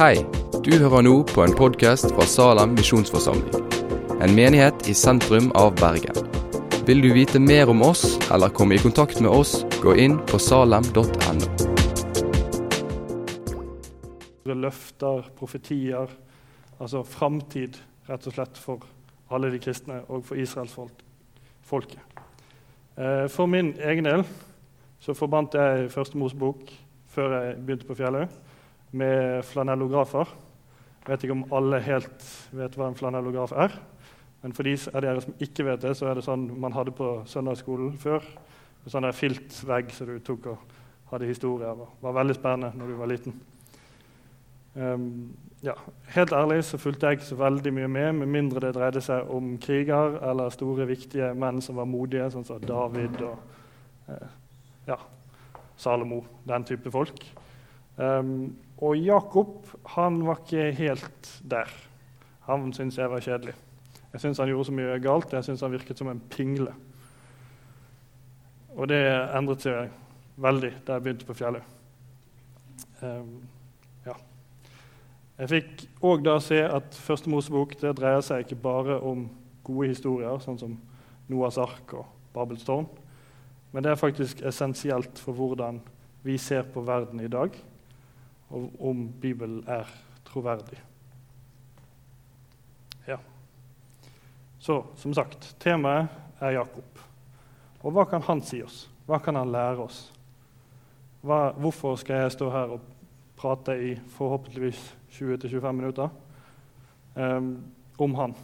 Hei, du hører nå på en podkast fra Salem misjonsforsamling. En menighet i sentrum av Bergen. Vil du vite mer om oss eller komme i kontakt med oss, gå inn på salem.no. Løfter, profetier, altså framtid, rett og slett, for alle de kristne og for Israels folk, folket. Eh, For min egen del så forbandt jeg Første Mosebok før jeg begynte på Fjelløy, med flanellografer. Jeg vet ikke om alle helt vet hva en flanellograf er. Men for de av dere som ikke vet det, så er det sånn man hadde på søndagsskolen før. En sånn der filtvegg som du tok og hadde historier av. Det var veldig spennende når du var liten. Um, ja, helt ærlig så fulgte jeg ikke så veldig mye med, med mindre det dreide seg om kriger eller store, viktige menn som var modige, sånn som David og eh, ja, Salomo, den type folk. Um, og Jakob han var ikke helt der. Han syntes jeg var kjedelig. Jeg syntes han gjorde så mye galt. Jeg syntes han virket som en pingle. Og det endret seg veldig da jeg begynte på fjellet. Um, ja. Jeg fikk òg da se at Første Mosebok det dreier seg ikke bare om gode historier, sånn som Noas ark og Babels tårn, men det er faktisk essensielt for hvordan vi ser på verden i dag, om Bibelen er troverdig. Ja. Så som sagt, temaet er Jakob. Og hva kan han si oss? Hva kan han lære oss? Hva, hvorfor skal jeg stå her og prate i forhåpentligvis 20-25 minutter um, om han?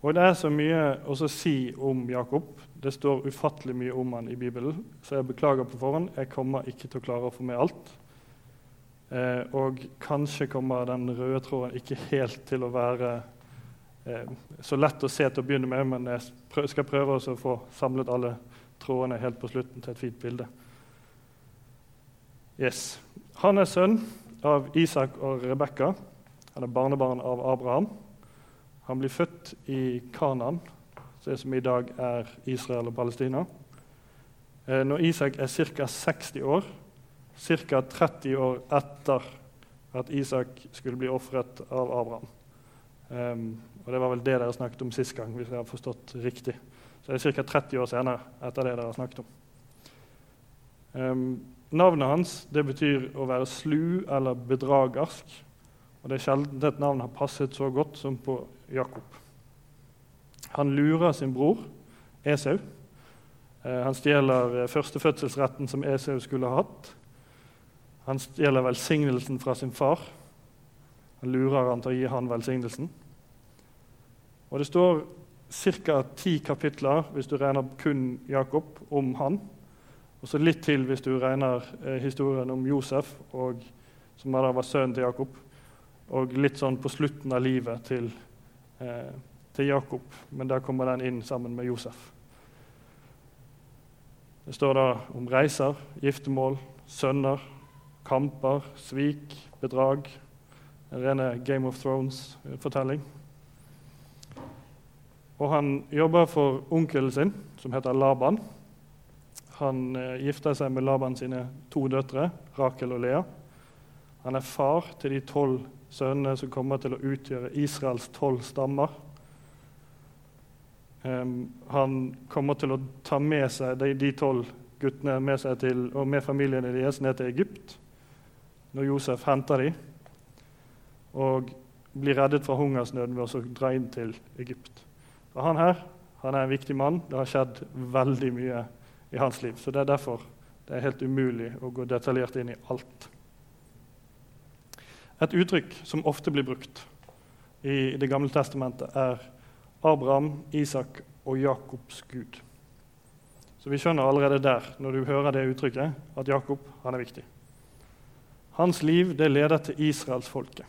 Og Det er så mye å si om Jakob. Det står ufattelig mye om han i Bibelen, så jeg beklager på forhånd. Jeg kommer ikke til å klare å få med alt. Eh, og kanskje kommer den røde tråden ikke helt til å være eh, så lett å se til å begynne med, men jeg prøv, skal prøve å få samlet alle trådene helt på slutten til et fint bilde. Yes. Han er sønn av Isak og Rebekka. Han er barnebarn av Abraham. Han blir født i Kanan, som i dag er Israel og Palestina. Eh, når Isak er ca. 60 år, ca. 30 år etter at Isak skulle bli ofret av Abraham. Um, og Det var vel det dere snakket om sist gang. hvis jeg har forstått riktig. Så det er ca. 30 år senere etter det dere har snakket om. Um, navnet hans det betyr å være slu eller bedragersk. Og Det er sjelden et navn har passet så godt som på Jakob. Han lurer sin bror Esau. Uh, han stjeler førstefødselsretten som Esau skulle ha hatt. Han stjeler velsignelsen fra sin far. Han lurer han til å gi han velsignelsen. Og Det står ca. ti kapitler hvis du regner kun Jakob, om han. Og så litt til hvis du regner eh, historien om Josef, og, som da var sønnen til Jakob. Og litt sånn på slutten av livet til, eh, til Jakob, men der kommer den inn sammen med Josef. Det står da om reiser, giftermål, sønner, kamper, svik, bedrag. En rene Game of Thrones-fortelling. Og han jobber for onkelen sin, som heter Laban. Han eh, gifter seg med Laban sine to døtre, Rakel og Lea. Han er far til de tolv sønnene som kommer til å utgjøre Israels tolv stammer. Um, han kommer til å ta med seg de tolv guttene med seg til, og med familiene deres ned til Egypt når Josef henter dem, og blir reddet fra hungersnøden ved å dra inn til Egypt. Og han her han er en viktig mann. Det har skjedd veldig mye i hans liv. Så det er derfor det er helt umulig å gå detaljert inn i alt. Et uttrykk som ofte blir brukt i Det gamle testamentet, er Abraham, Isak og Jakobs Gud. Så vi skjønner allerede der, når du hører det uttrykket, at Jakob han er viktig. Hans liv det leder til israelsfolket.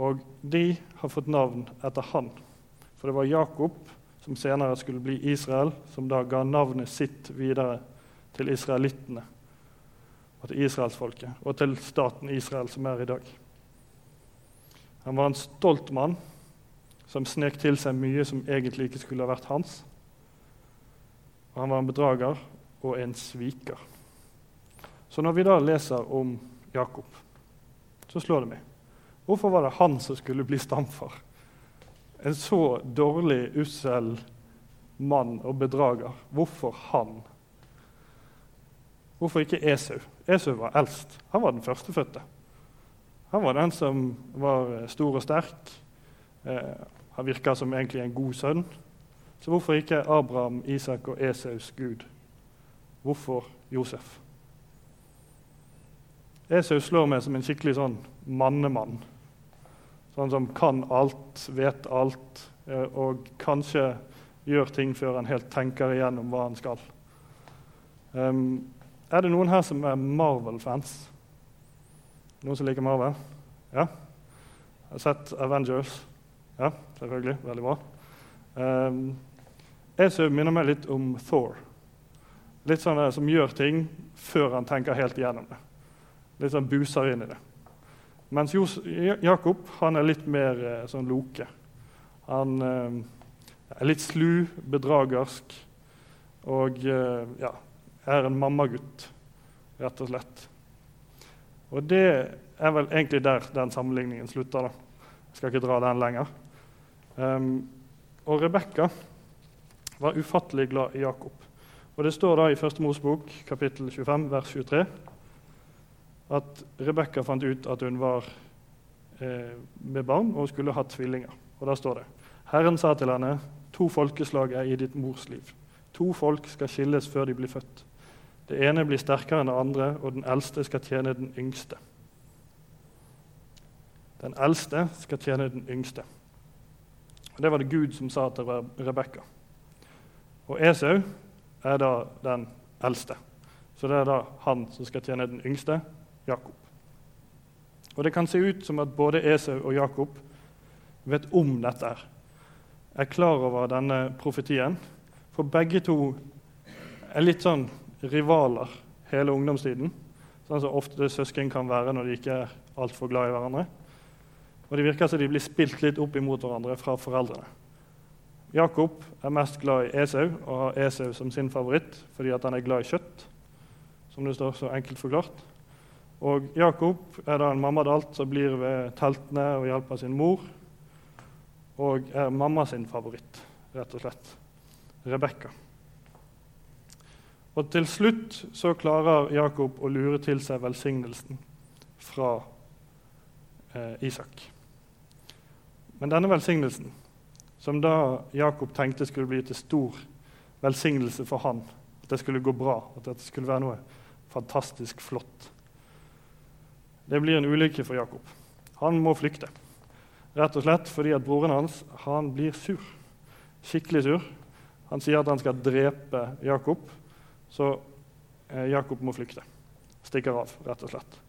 Og de har fått navn etter han. For det var Jakob, som senere skulle bli Israel, som da ga navnet sitt videre til israelittene og til israelsfolket og til staten Israel, som er i dag. Han var en stolt mann som snek til seg mye som egentlig ikke skulle ha vært hans. Og han var en bedrager og en sviker. Så når vi da leser om Jakob, så slår det meg. Hvorfor var det han som skulle bli stamfar? En så dårlig, ussel mann og bedrager. Hvorfor han? Hvorfor ikke Esau? Esau var eldst. Han var den førstefødte. Han var den som var stor og sterk. Eh, han virka som egentlig en god sønn. Så hvorfor ikke Abraham, Isak og Esaus gud? Hvorfor Josef? Esau slår meg som en skikkelig sånn mannemann. Sånn som kan alt, vet alt, eh, og kanskje gjør ting før han helt tenker igjennom hva han skal. Um, er det noen her som er Marvel-fans? Noen som liker Marvel? Ja? Jeg har sett Avengers. Ja, selvfølgelig. Veldig bra. Um, Esau minner meg litt om Thor. Litt sånn som gjør ting før han tenker helt igjennom det. Litt sånn buser inn i det. Mens Jakob han er litt mer eh, sånn loke. Han eh, er litt slu, bedragersk og eh, ja, er en mammagutt, rett og slett. Og det er vel egentlig der den sammenligningen slutter. da. Jeg skal ikke dra den lenger. Um, og Rebekka var ufattelig glad i Jakob. Og Det står da i 1. Mosebok kapittel 25, vers 23 at Rebekka fant ut at hun var eh, med barn og skulle ha tvillinger. Og Da står det Herren sa til henne, to folkeslag er i ditt mors liv. To folk skal skilles før de blir født. Det ene blir sterkere enn det andre, og den eldste skal tjene den yngste. Den eldste skal tjene den yngste. Og Det var det Gud som sa til Rebekka. Og Esau er da den eldste. Så det er da han som skal tjene den yngste, Jakob. Og Det kan se ut som at både Esau og Jakob vet om dette, er klar over denne profetien. For begge to er litt sånn rivaler hele ungdomstiden. Sånn som ofte søsken kan være når de ikke er altfor glad i hverandre. Og Det virker som de blir spilt litt opp imot hverandre fra foreldrene. Jakob er mest glad i Esau og har Esau som sin favoritt fordi han er glad i kjøtt. som det står så enkelt forklart. Og Jakob er da en mammadalt som blir ved teltene og hjelper sin mor. Og er mamma sin favoritt, rett og slett. Rebekka. Og til slutt så klarer Jakob å lure til seg velsignelsen fra eh, Isak. Men denne velsignelsen som da Jakob tenkte skulle bli til stor velsignelse for han. At det skulle gå bra, at det skulle være noe fantastisk flott. Det blir en ulykke for Jakob. Han må flykte. Rett og slett fordi at broren hans han blir sur. Skikkelig sur. Han sier at han skal drepe Jakob, så eh, Jakob må flykte. Stikker av, rett og slett.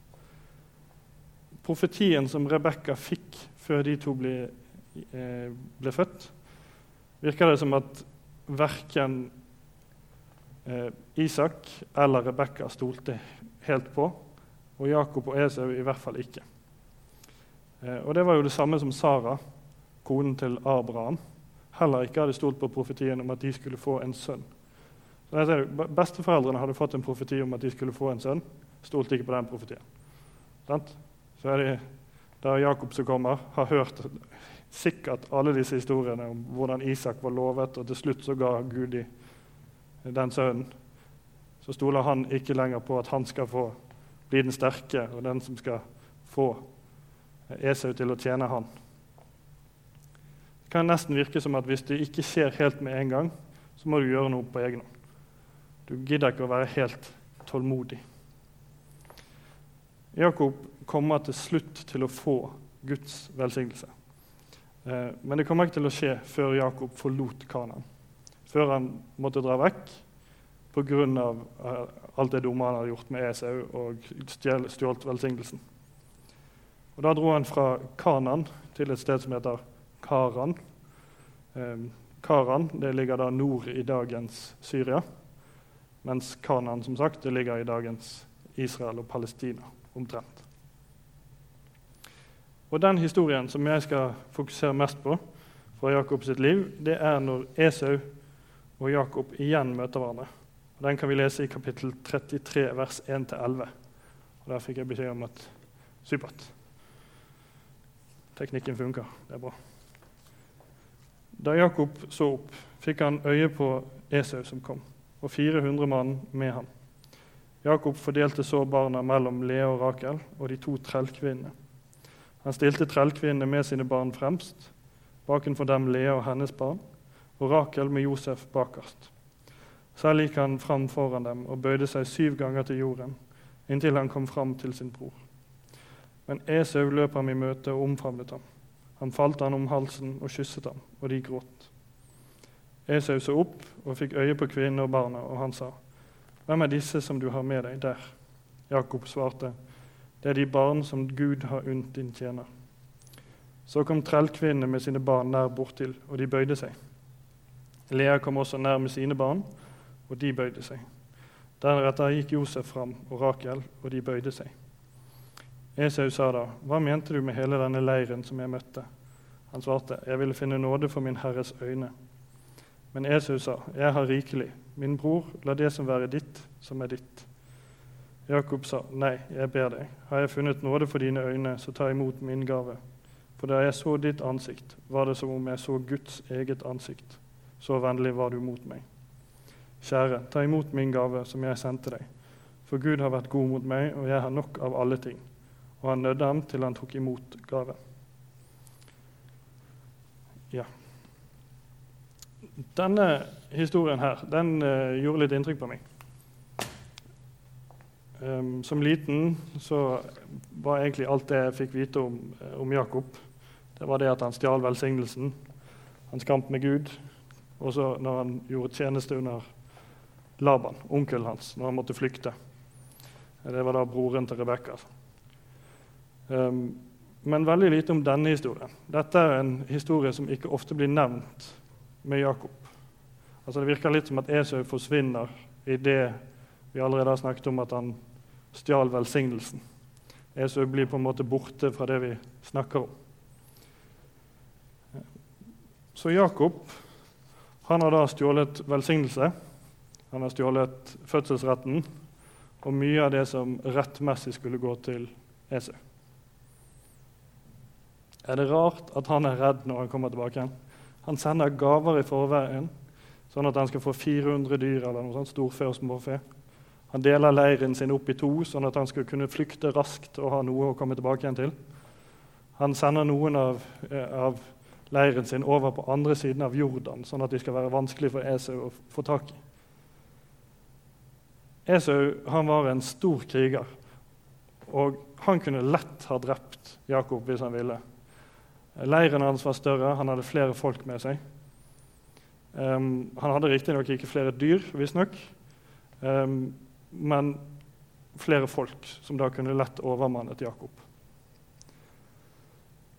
Profetien som Rebekka fikk før de to ble Eh, ble født, virker det som at verken eh, Isak eller Rebekka stolte helt på, og Jakob og Esau i hvert fall ikke. Eh, og Det var jo det samme som Sara, konen til Abraham, heller ikke hadde stolt på profetien om at de skulle få en sønn. Så det, Besteforeldrene hadde fått en profeti om at de skulle få en sønn. Stolte ikke på den profetien. Så er det da Jakob som kommer, har hørt sikkert alle disse historiene om hvordan Isak var lovet, og til slutt så ga Gud i den sønnen. Så stoler han ikke lenger på at han skal få bli den sterke og den som skal få Esau til å tjene han. Det kan nesten virke som at hvis det ikke skjer helt med en gang, så må du gjøre noe på egen hånd. Du gidder ikke å være helt tålmodig. Jakob kommer til slutt til å få Guds velsignelse. Eh, men det kommer ikke til å skje før Jakob forlot Kanan. Før han måtte dra vekk pga. Eh, alt det dumme han hadde gjort med Esau og stjålet velsignelsen. Og Da dro han fra Kanan til et sted som heter Karan. Eh, Karan det ligger da nord i dagens Syria, mens Kanan som sagt, det ligger i dagens Israel og Palestina omtrent. Og Den historien som jeg skal fokusere mest på fra Jakob sitt liv, det er når Esau og Jakob igjen møter hverandre. Den kan vi lese i kapittel 33, vers 1-11. Og der fikk jeg beskjed om at supert. Teknikken funker. Det er bra. Da Jakob så opp, fikk han øye på Esau som kom, og 400 mann med ham. Jakob fordelte så barna mellom Lea og Rakel og de to trellkvinnene. Han stilte trellkvinnene med sine barn fremst, bakenfor dem Lea og hennes barn, og Rakel med Josef bakerst. Selv gikk han fram foran dem og bøyde seg syv ganger til jorden, inntil han kom fram til sin bror. Men Esau løp ham i møte og omfavnet ham. Han falt han om halsen og kysset ham, og de gråt. Esau så opp og fikk øye på kvinnene og barna, og han sa, 'Hvem er disse som du har med deg der?' Jakob svarte, 'Det er de barn som Gud har unnt din tjener.' Så kom trellkvinnene med sine barn nær bortil, og de bøyde seg. Lea kom også nær med sine barn, og de bøyde seg. Deretter gikk Josef fram og Rakel, og de bøyde seg. Esau sa da, 'Hva mente du med hele denne leiren som jeg møtte?' Han svarte, 'Jeg ville finne nåde for min Herres øyne.' Men Esau sa, 'Jeg har rikelig. Min bror, la det som være ditt, som er ditt.' Jakob sa, 'Nei, jeg ber deg. Har jeg funnet nåde for dine øyne, så ta imot min gave.' For da jeg så ditt ansikt, var det som om jeg så Guds eget ansikt. Så vennlig var du mot meg. Kjære, ta imot min gave som jeg sendte deg. For Gud har vært god mot meg, og jeg har nok av alle ting. Og han nødde ham til han tok imot gaven. Ja. Denne historien her, den uh, gjorde litt inntrykk på meg. Um, som liten så var egentlig alt det jeg fikk vite om, uh, om Jakob, det var det at han stjal velsignelsen. hans kamp med Gud. Og så når han gjorde tjeneste under Laban, onkelen hans, når han måtte flykte. Det var da broren til Rebekka. Um, men veldig lite om denne historien. Dette er en historie som ikke ofte blir nevnt med Jakob. Altså Det virker litt som at Esau forsvinner i det vi allerede har snakket om at han stjal velsignelsen. Esau blir på en måte borte fra det vi snakker om. Så Jakob han har da stjålet velsignelse. Han har stjålet fødselsretten og mye av det som rettmessig skulle gå til Esau. Er det rart at han er redd når han kommer tilbake? igjen? Han sender gaver i forveien, sånn at han skal få 400 dyr eller noe sånt, storfe og småfe. Han deler leiren sin opp i to, sånn at han skal kunne flykte raskt og ha noe å komme tilbake igjen til. Han sender noen av, eh, av leiren sin over på andre siden av Jordan, sånn at de skal være vanskelig for Esau å få tak i. Esau han var en stor kriger, og han kunne lett ha drept Jakob hvis han ville. Leiren hans var større, han hadde flere folk med seg. Um, han hadde riktignok ikke flere dyr, visstnok, um, men flere folk som da kunne lett overmannet Jakob.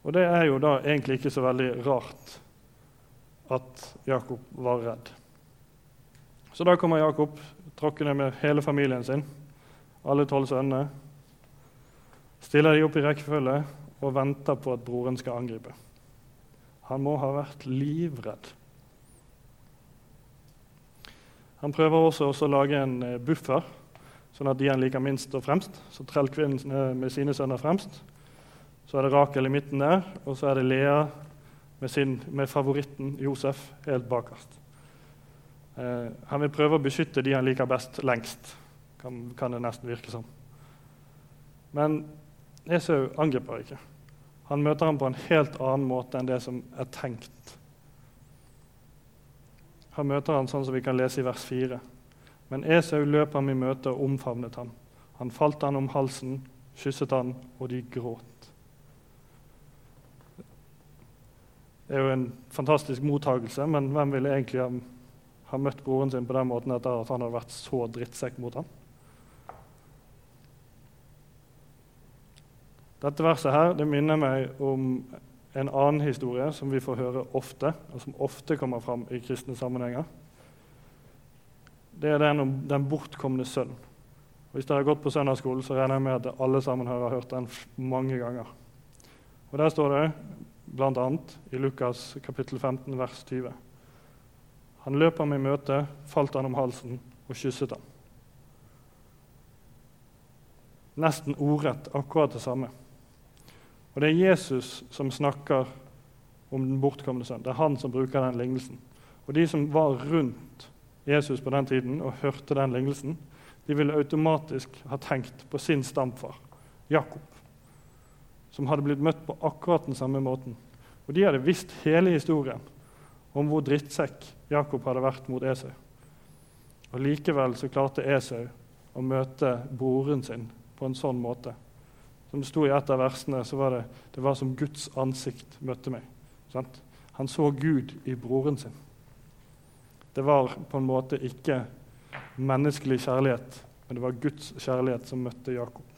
Og det er jo da egentlig ikke så veldig rart at Jakob var redd. Så da kommer Jakob tråkkende med hele familien sin, alle tolv sønnene. Stiller de opp i rekkefølge og venter på at broren skal angripe. Han må ha vært livredd. Han prøver også å lage en eh, buffer, sånn at de han liker minst, og fremst. Så trellkvinnen med sine sønner fremst. Så er det Rakel i midten der, og så er det Lea med, sin, med favoritten Josef helt bakerst. Eh, han vil prøve å beskytte de han liker best, lengst, kan, kan det nesten virke som. Men Esau angriper ikke. Han møter ham på en helt annen måte enn det som er tenkt. Han møter ham sånn som vi kan lese i vers 4. Men Esau løp ham i møte og omfavnet ham. Han falt han om halsen, kysset han, og de gråt. Det er jo en fantastisk mottagelse, men hvem ville egentlig ha, ha møtt broren sin på den måten etter at han hadde vært så drittsekk mot ham? Dette verset her, det minner meg om en annen historie som vi får høre ofte, og som ofte kommer fram i kristne sammenhenger. Det er den om den bortkomne sønn. Hvis dere har gått på søndagsskolen, så regner jeg med at alle sammen har hørt den mange ganger. Og Der står det bl.a. i Lukas kapittel 15, vers 20. Han løp ham i møte, falt han om halsen og kysset ham. nesten ordrett akkurat det samme. Og det er Jesus som snakker om den bortkomne sønn. Det er han som bruker den lignelsen. Og de som var rundt Jesus på den tiden og hørte den lignelsen, de ville automatisk ha tenkt på sin stamfar, Jakob, som hadde blitt møtt på akkurat den samme måten. Og de hadde visst hele historien om hvor drittsekk Jakob hadde vært mot Esau. Og Likevel så klarte Esau å møte broren sin på en sånn måte. Som det sto i et av versene, så var det det var som Guds ansikt møtte meg. Sant? Han så Gud i broren sin. Det var på en måte ikke menneskelig kjærlighet, men det var Guds kjærlighet som møtte Jakob.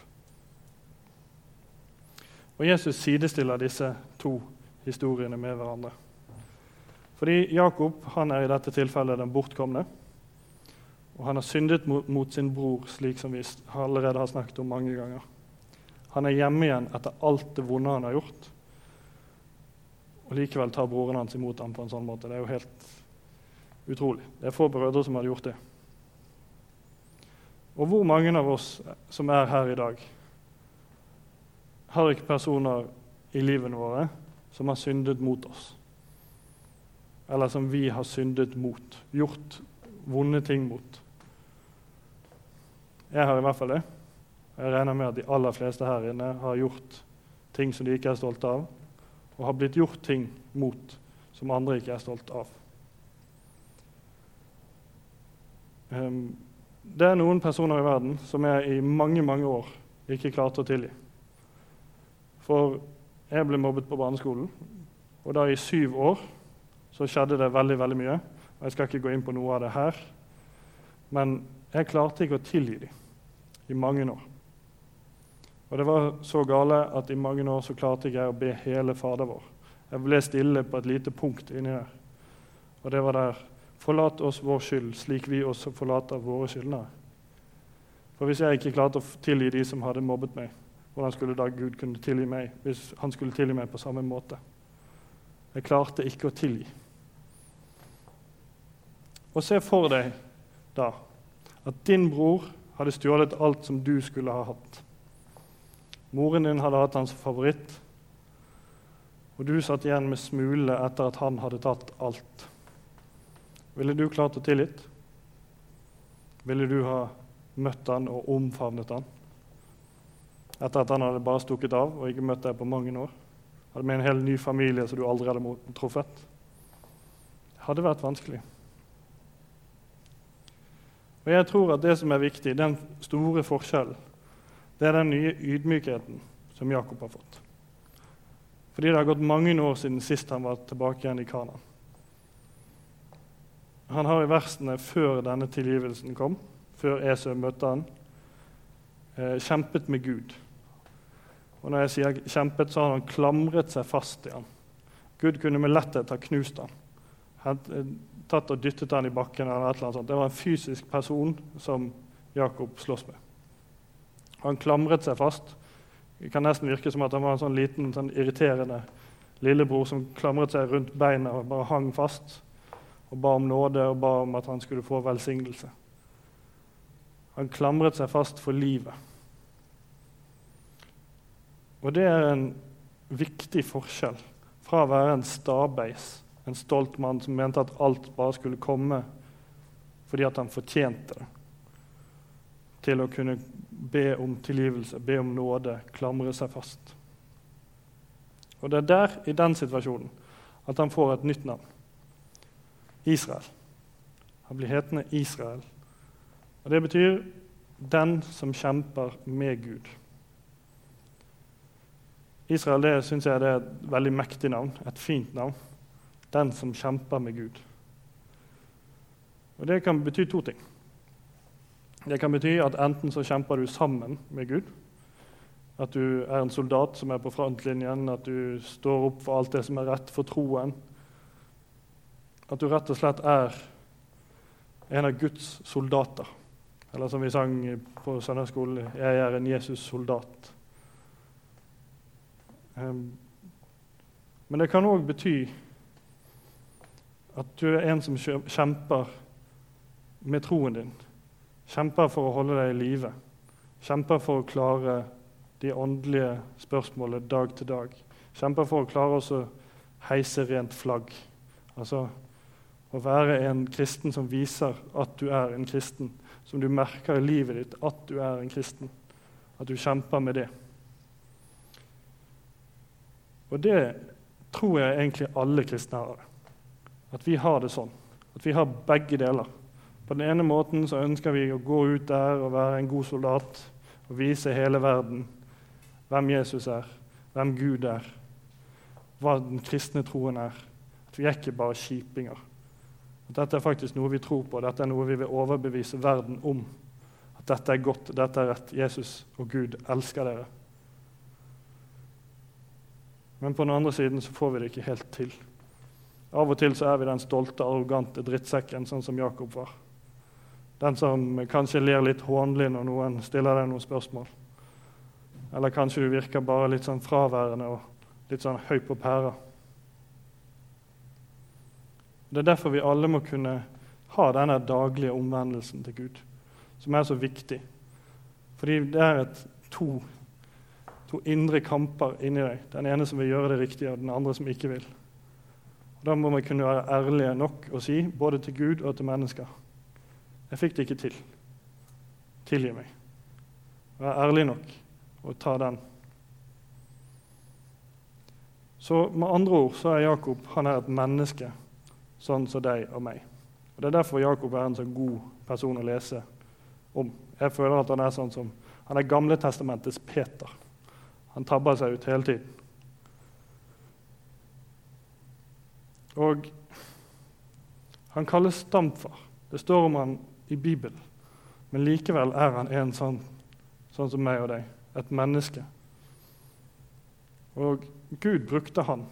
Og Jesus sidestiller disse to historiene med hverandre. Fordi Jakob han er i dette tilfellet den bortkomne. Og han har syndet mot, mot, sin bror, slik som vi allerede har snakket om mange ganger. Han er hjemme igjen etter alt det vonde han har gjort. Og likevel tar broren hans imot ham på en sånn måte. Det er jo helt utrolig. Det er få brødre som hadde gjort det. Og hvor mange av oss som er her i dag, har ikke personer i livene våre som har syndet mot oss? Eller som vi har syndet mot, gjort vonde ting mot? Jeg har i hvert fall det. Jeg regner med at de aller fleste her inne har gjort ting som de ikke er stolte av, og har blitt gjort ting mot som andre ikke er stolte av. Um, det er noen personer i verden som jeg i mange mange år ikke klarte å tilgi. For jeg ble mobbet på barneskolen, og da i syv år så skjedde det veldig veldig mye. Og Jeg skal ikke gå inn på noe av det her, men jeg klarte ikke å tilgi dem i mange år. Og det var så gale at i mange år så klarte ikke jeg å be hele Fader vår. Jeg ble stille på et lite punkt inni der. Og det var der Forlat oss vår skyld, slik vi også forlater våre skyldnere. For hvis jeg ikke klarte å tilgi de som hadde mobbet meg, hvordan skulle da Gud kunne tilgi meg hvis han skulle tilgi meg på samme måte? Jeg klarte ikke å tilgi. Og se for deg da at din bror hadde stjålet alt som du skulle ha hatt. Moren din hadde hatt hans favoritt, og du satt igjen med smulene etter at han hadde tatt alt. Ville du klart å tilgitt? Ville du ha møtt han og omfavnet han? Etter at han hadde bare stukket av og ikke møtt deg på mange år? Hadde med en hel ny familie som du aldri hadde truffet? Det hadde vært vanskelig. Og jeg tror at det som er viktig, den store forskjellen, det er den nye ydmykheten som Jakob har fått. Fordi det har gått mange år siden sist han var tilbake igjen i Kana. Han har i versene før denne tilgivelsen kom, før Esau møtte han, eh, kjempet med Gud. Og når jeg sier kjempet, så har han klamret seg fast i han. Gud kunne med letthet ha knust han. Tatt og dyttet han i bakken. eller et sånt. Det var en fysisk person som Jakob slåss med. Han klamret seg fast. Det kan nesten virke som at han var en sånn liten, sånn irriterende lillebror som klamret seg rundt beina og bare hang fast og ba om nåde og ba om at han skulle få velsignelse. Han klamret seg fast for livet. Og det er en viktig forskjell fra å være en stabeis en stolt mann som mente at alt bare skulle komme fordi at han fortjente det. Til å kunne be om tilgivelse, be om nåde, klamre seg fast. Og Det er der, i den situasjonen, at han får et nytt navn. Israel. Han blir hetende Israel. Og Det betyr 'den som kjemper med Gud'. Israel det synes jeg det er et veldig mektig navn, et fint navn den som kjemper med Gud. Og Det kan bety to ting. Det kan bety at enten så kjemper du sammen med Gud, at du er en soldat som er på frontlinjen, at du står opp for alt det som er rett for troen. At du rett og slett er en av Guds soldater. Eller som vi sang på søndagsskolen, 'Jeg er en Jesus-soldat'. Um, men det kan òg bety at du er en som kjemper med troen din. Kjemper for å holde deg i live. Kjemper for å klare de åndelige spørsmålene dag til dag. Kjemper for å klare å heise rent flagg. Altså å være en kristen som viser at du er en kristen. Som du merker i livet ditt at du er en kristen. At du kjemper med det. Og det tror jeg egentlig alle kristne har. At vi har det sånn. At vi har begge deler. På den ene måten så ønsker vi å gå ut der og være en god soldat og vise hele verden hvem Jesus er, hvem Gud er, hva den kristne troen er. At vi er ikke bare kjipinger. At dette er faktisk noe vi tror på, dette er noe vi vil overbevise verden om. At dette er godt, dette er rett. Jesus og Gud elsker dere. Men på den andre siden så får vi det ikke helt til. Av og til så er vi den stolte, arrogante drittsekken, sånn som Jakob var. Den som kanskje ler litt hånlig når noen stiller deg noen spørsmål. Eller kanskje du virker bare litt sånn fraværende og litt sånn høy på pæra. Det er derfor vi alle må kunne ha denne daglige omvendelsen til Gud, som er så viktig. Fordi det er et, to, to indre kamper inni deg. Den ene som vil gjøre det riktige, og den andre som ikke vil. Da må vi kunne være ærlige nok og si, både til Gud og til mennesker jeg fikk det ikke til. Tilgi meg. Vær ærlig nok og ta den. Så med andre ord så er Jakob han er et menneske sånn som deg og meg. Og Det er derfor Jakob er en så god person å lese om. Jeg føler at Han er sånn som, han er Gamle testamentets Peter. Han tabber seg ut hele tiden. Og han kalles stamfar. Det står om han i Bibelen. Men likevel er han en sånn, sånn som meg og deg, et menneske. Og Gud brukte han,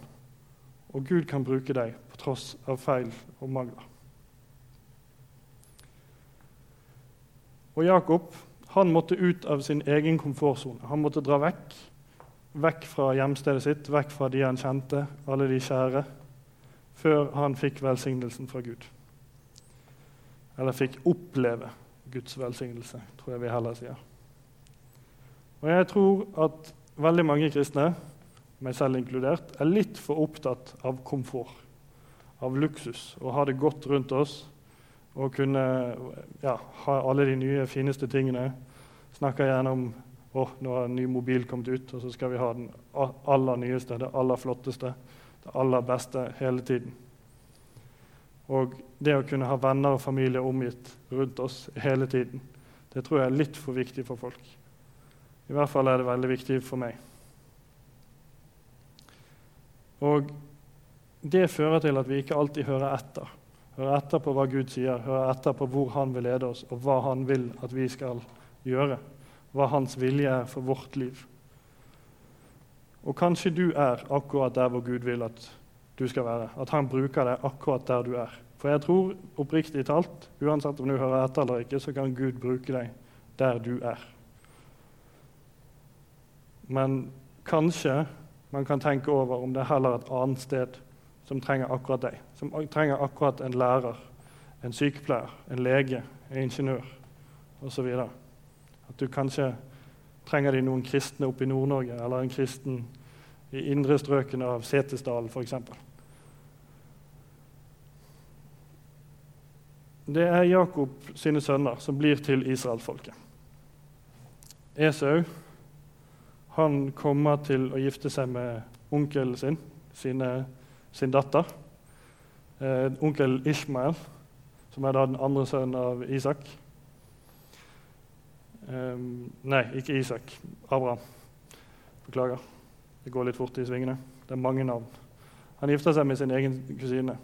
og Gud kan bruke deg på tross av feil og mangler. Og Jakob han måtte ut av sin egen komfortsone. Han måtte dra vekk. Vekk fra hjemstedet sitt, vekk fra de han kjente, alle de kjære, før han fikk velsignelsen fra Gud. Eller fikk oppleve Guds velsignelse, tror jeg vi heller sier. Og jeg tror at veldig mange kristne, meg selv inkludert, er litt for opptatt av komfort, av luksus, å ha det godt rundt oss og kunne ja, ha alle de nye, fineste tingene. Snakker gjerne om å, nå har en ny mobil kommet ut, og så skal vi ha den aller nyeste, det aller flotteste, det aller beste hele tiden. Og det å kunne ha venner og familie omgitt rundt oss hele tiden, det tror jeg er litt for viktig for folk. I hvert fall er det veldig viktig for meg. Og det fører til at vi ikke alltid hører etter. Hører etter på hva Gud sier, hører etter på hvor Han vil lede oss, og hva Han vil at vi skal gjøre. Hva Hans vilje er for vårt liv. Og kanskje du er akkurat der hvor Gud vil at du skal være. At han bruker deg akkurat der du er. For jeg tror oppriktig talt, uansett om du hører etter eller ikke, så kan Gud bruke deg der du er. Men kanskje man kan tenke over om det er heller et annet sted som trenger akkurat deg. Som trenger akkurat en lærer, en sykepleier, en lege, en ingeniør osv. At du kanskje trenger de noen kristne oppe i Nord-Norge, eller en kristen i indre strøkene av Setesdal f.eks. Det er Jakob sine sønner som blir til israelfolket. Esau han kommer til å gifte seg med onkelen sin, sine, sin datter. Eh, onkel Ishmael, som er da den andre sønnen av Isak. Eh, nei, ikke Isak. Abraham. Beklager. Det går litt fort i svingene. Det er mange navn. Han gifter seg med sin egen kusine,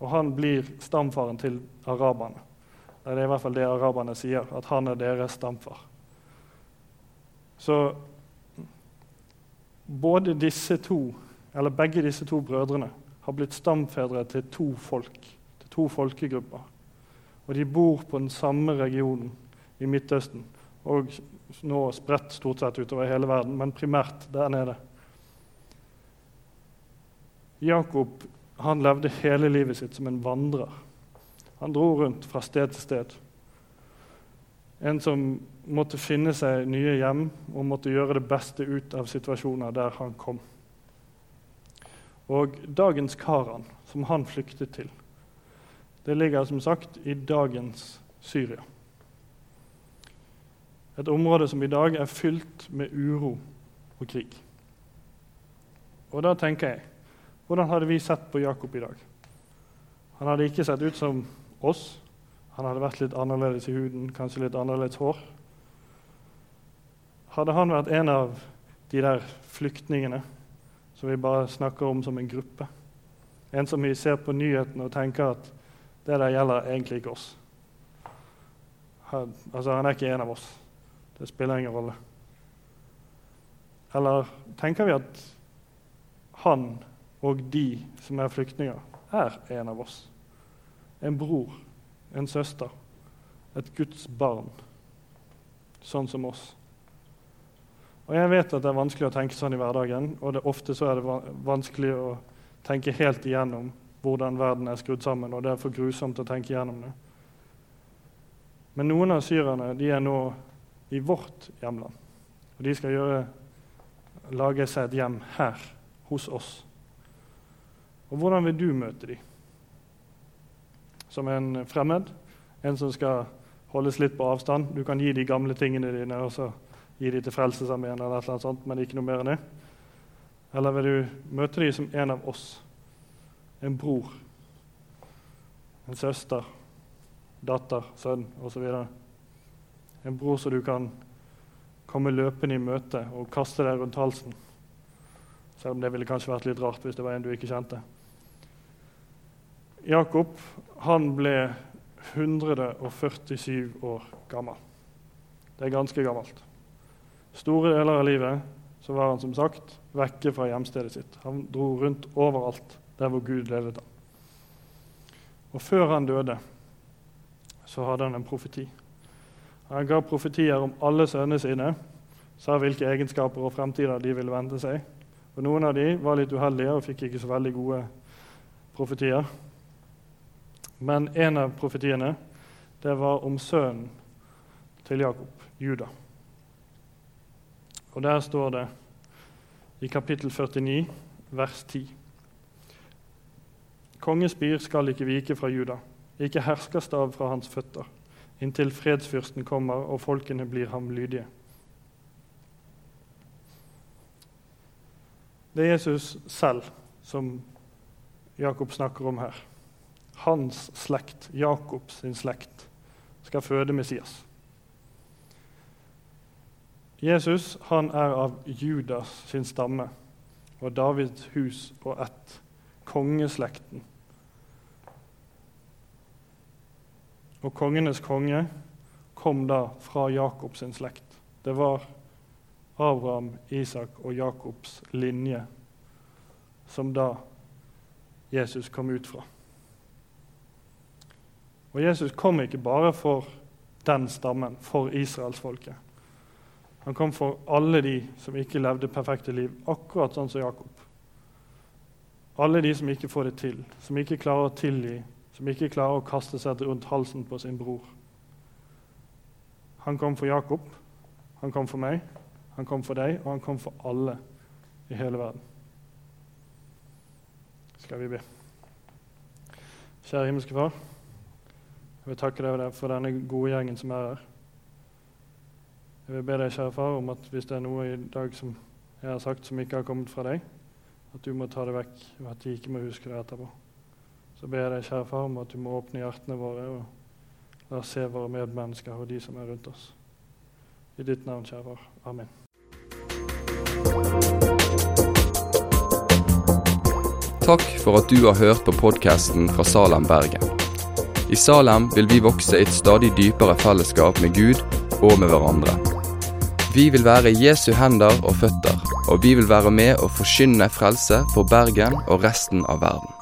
og han blir stamfaren til araberne. Det er i hvert fall det araberne sier, at han er deres stamfar. Så både disse to, eller begge disse to brødrene har blitt stamfedre til to folk, til to folkegrupper. Og de bor på den samme regionen i Midtøsten, og nå spredt stort sett utover hele verden, men primært der nede. Jakob han levde hele livet sitt som en vandrer. Han dro rundt fra sted til sted. En som måtte finne seg nye hjem og måtte gjøre det beste ut av situasjoner der han kom. Og dagens Karan, som han flyktet til, det ligger som sagt i dagens Syria. Et område som i dag er fylt med uro og krig. Og da tenker jeg hvordan hadde vi sett på Jakob i dag? Han hadde ikke sett ut som oss. Han hadde vært litt annerledes i huden, kanskje litt annerledes hår. Hadde han vært en av de der flyktningene som vi bare snakker om som en gruppe? En som vi ser på nyhetene og tenker at det der gjelder egentlig ikke oss. Han, altså, han er ikke en av oss. Det spiller ingen rolle. Eller tenker vi at han og de som er flyktninger, er en av oss? En bror, en søster, et Guds barn, sånn som oss. Og Jeg vet at det er vanskelig å tenke sånn i hverdagen, og det, ofte så er det vanskelig å tenke helt igjennom hvordan verden er skrudd sammen, og det er for grusomt å tenke igjennom det. Men noen av syrerne de er nå i vårt hjemland, og de skal gjøre, lage seg et hjem her hos oss. Og hvordan vil du møte dem? Som en fremmed? En som skal holdes litt på avstand? Du kan gi de gamle tingene dine og så gi de til Frelsesarmeen, eller et sånt, men ikke noe mer enn det. Eller vil du møte dem som en av oss? En bror, en søster, datter, sønn osv. En bror som du kan komme løpende i møte og kaste deg rundt halsen. Selv om det ville kanskje vært litt rart hvis det var en du ikke kjente. Jakob han ble 147 år gammel. Det er ganske gammelt. Store deler av livet så var han som sagt vekke fra hjemstedet sitt. Han dro rundt overalt der hvor Gud ledet ham. Og før han døde, så hadde han en profeti. Han ga profetier om alle sønnene sine, sa hvilke egenskaper og fremtider de ville vente seg. Og Noen av de var litt uheldige og fikk ikke så veldig gode profetier. Men en av profetiene det var om sønnen til Jakob, Juda. Og Der står det i kapittel 49, vers 10. Kongespir skal ikke vike fra Juda, ikke herskerstav fra hans føtter, inntil fredsfyrsten kommer og folkene blir ham lydige. Det er Jesus selv som Jakob snakker om her. Hans slekt, Jakobs sin slekt, skal føde Messias. Jesus han er av Judas sin stamme og Davids hus og ett, kongeslekten. Og kongenes konge kom da fra Jakobs slekt. Det var Abraham, Isak og Jakobs linje som da Jesus kom ut fra. Og Jesus kom ikke bare for den stammen, for israelsfolket. Han kom for alle de som ikke levde perfekte liv, akkurat sånn som Jakob. Alle de som ikke får det til, som ikke klarer å tilgi, som ikke klarer å kaste seg rundt halsen på sin bror. Han kom for Jakob, han kom for meg, han kom for deg, og han kom for alle i hele verden. Skal vi be. Kjære himmelske Far. Jeg vil takke deg for denne gode gjengen som er her. Jeg vil be deg, kjære far, om at hvis det er noe i dag som jeg har sagt som ikke har kommet fra deg, at du må ta det vekk, og at de ikke må huske det etterpå. Så ber jeg deg, kjære far, om at du må åpne hjertene våre og la oss se våre medmennesker og de som er rundt oss. I ditt navn, kjære far. Amen. Takk for at du har hørt på podkasten fra Salem, Bergen. I Salem vil vi vokse i et stadig dypere fellesskap med Gud og med hverandre. Vi vil være Jesu hender og føtter, og vi vil være med og forkynne frelse for Bergen og resten av verden.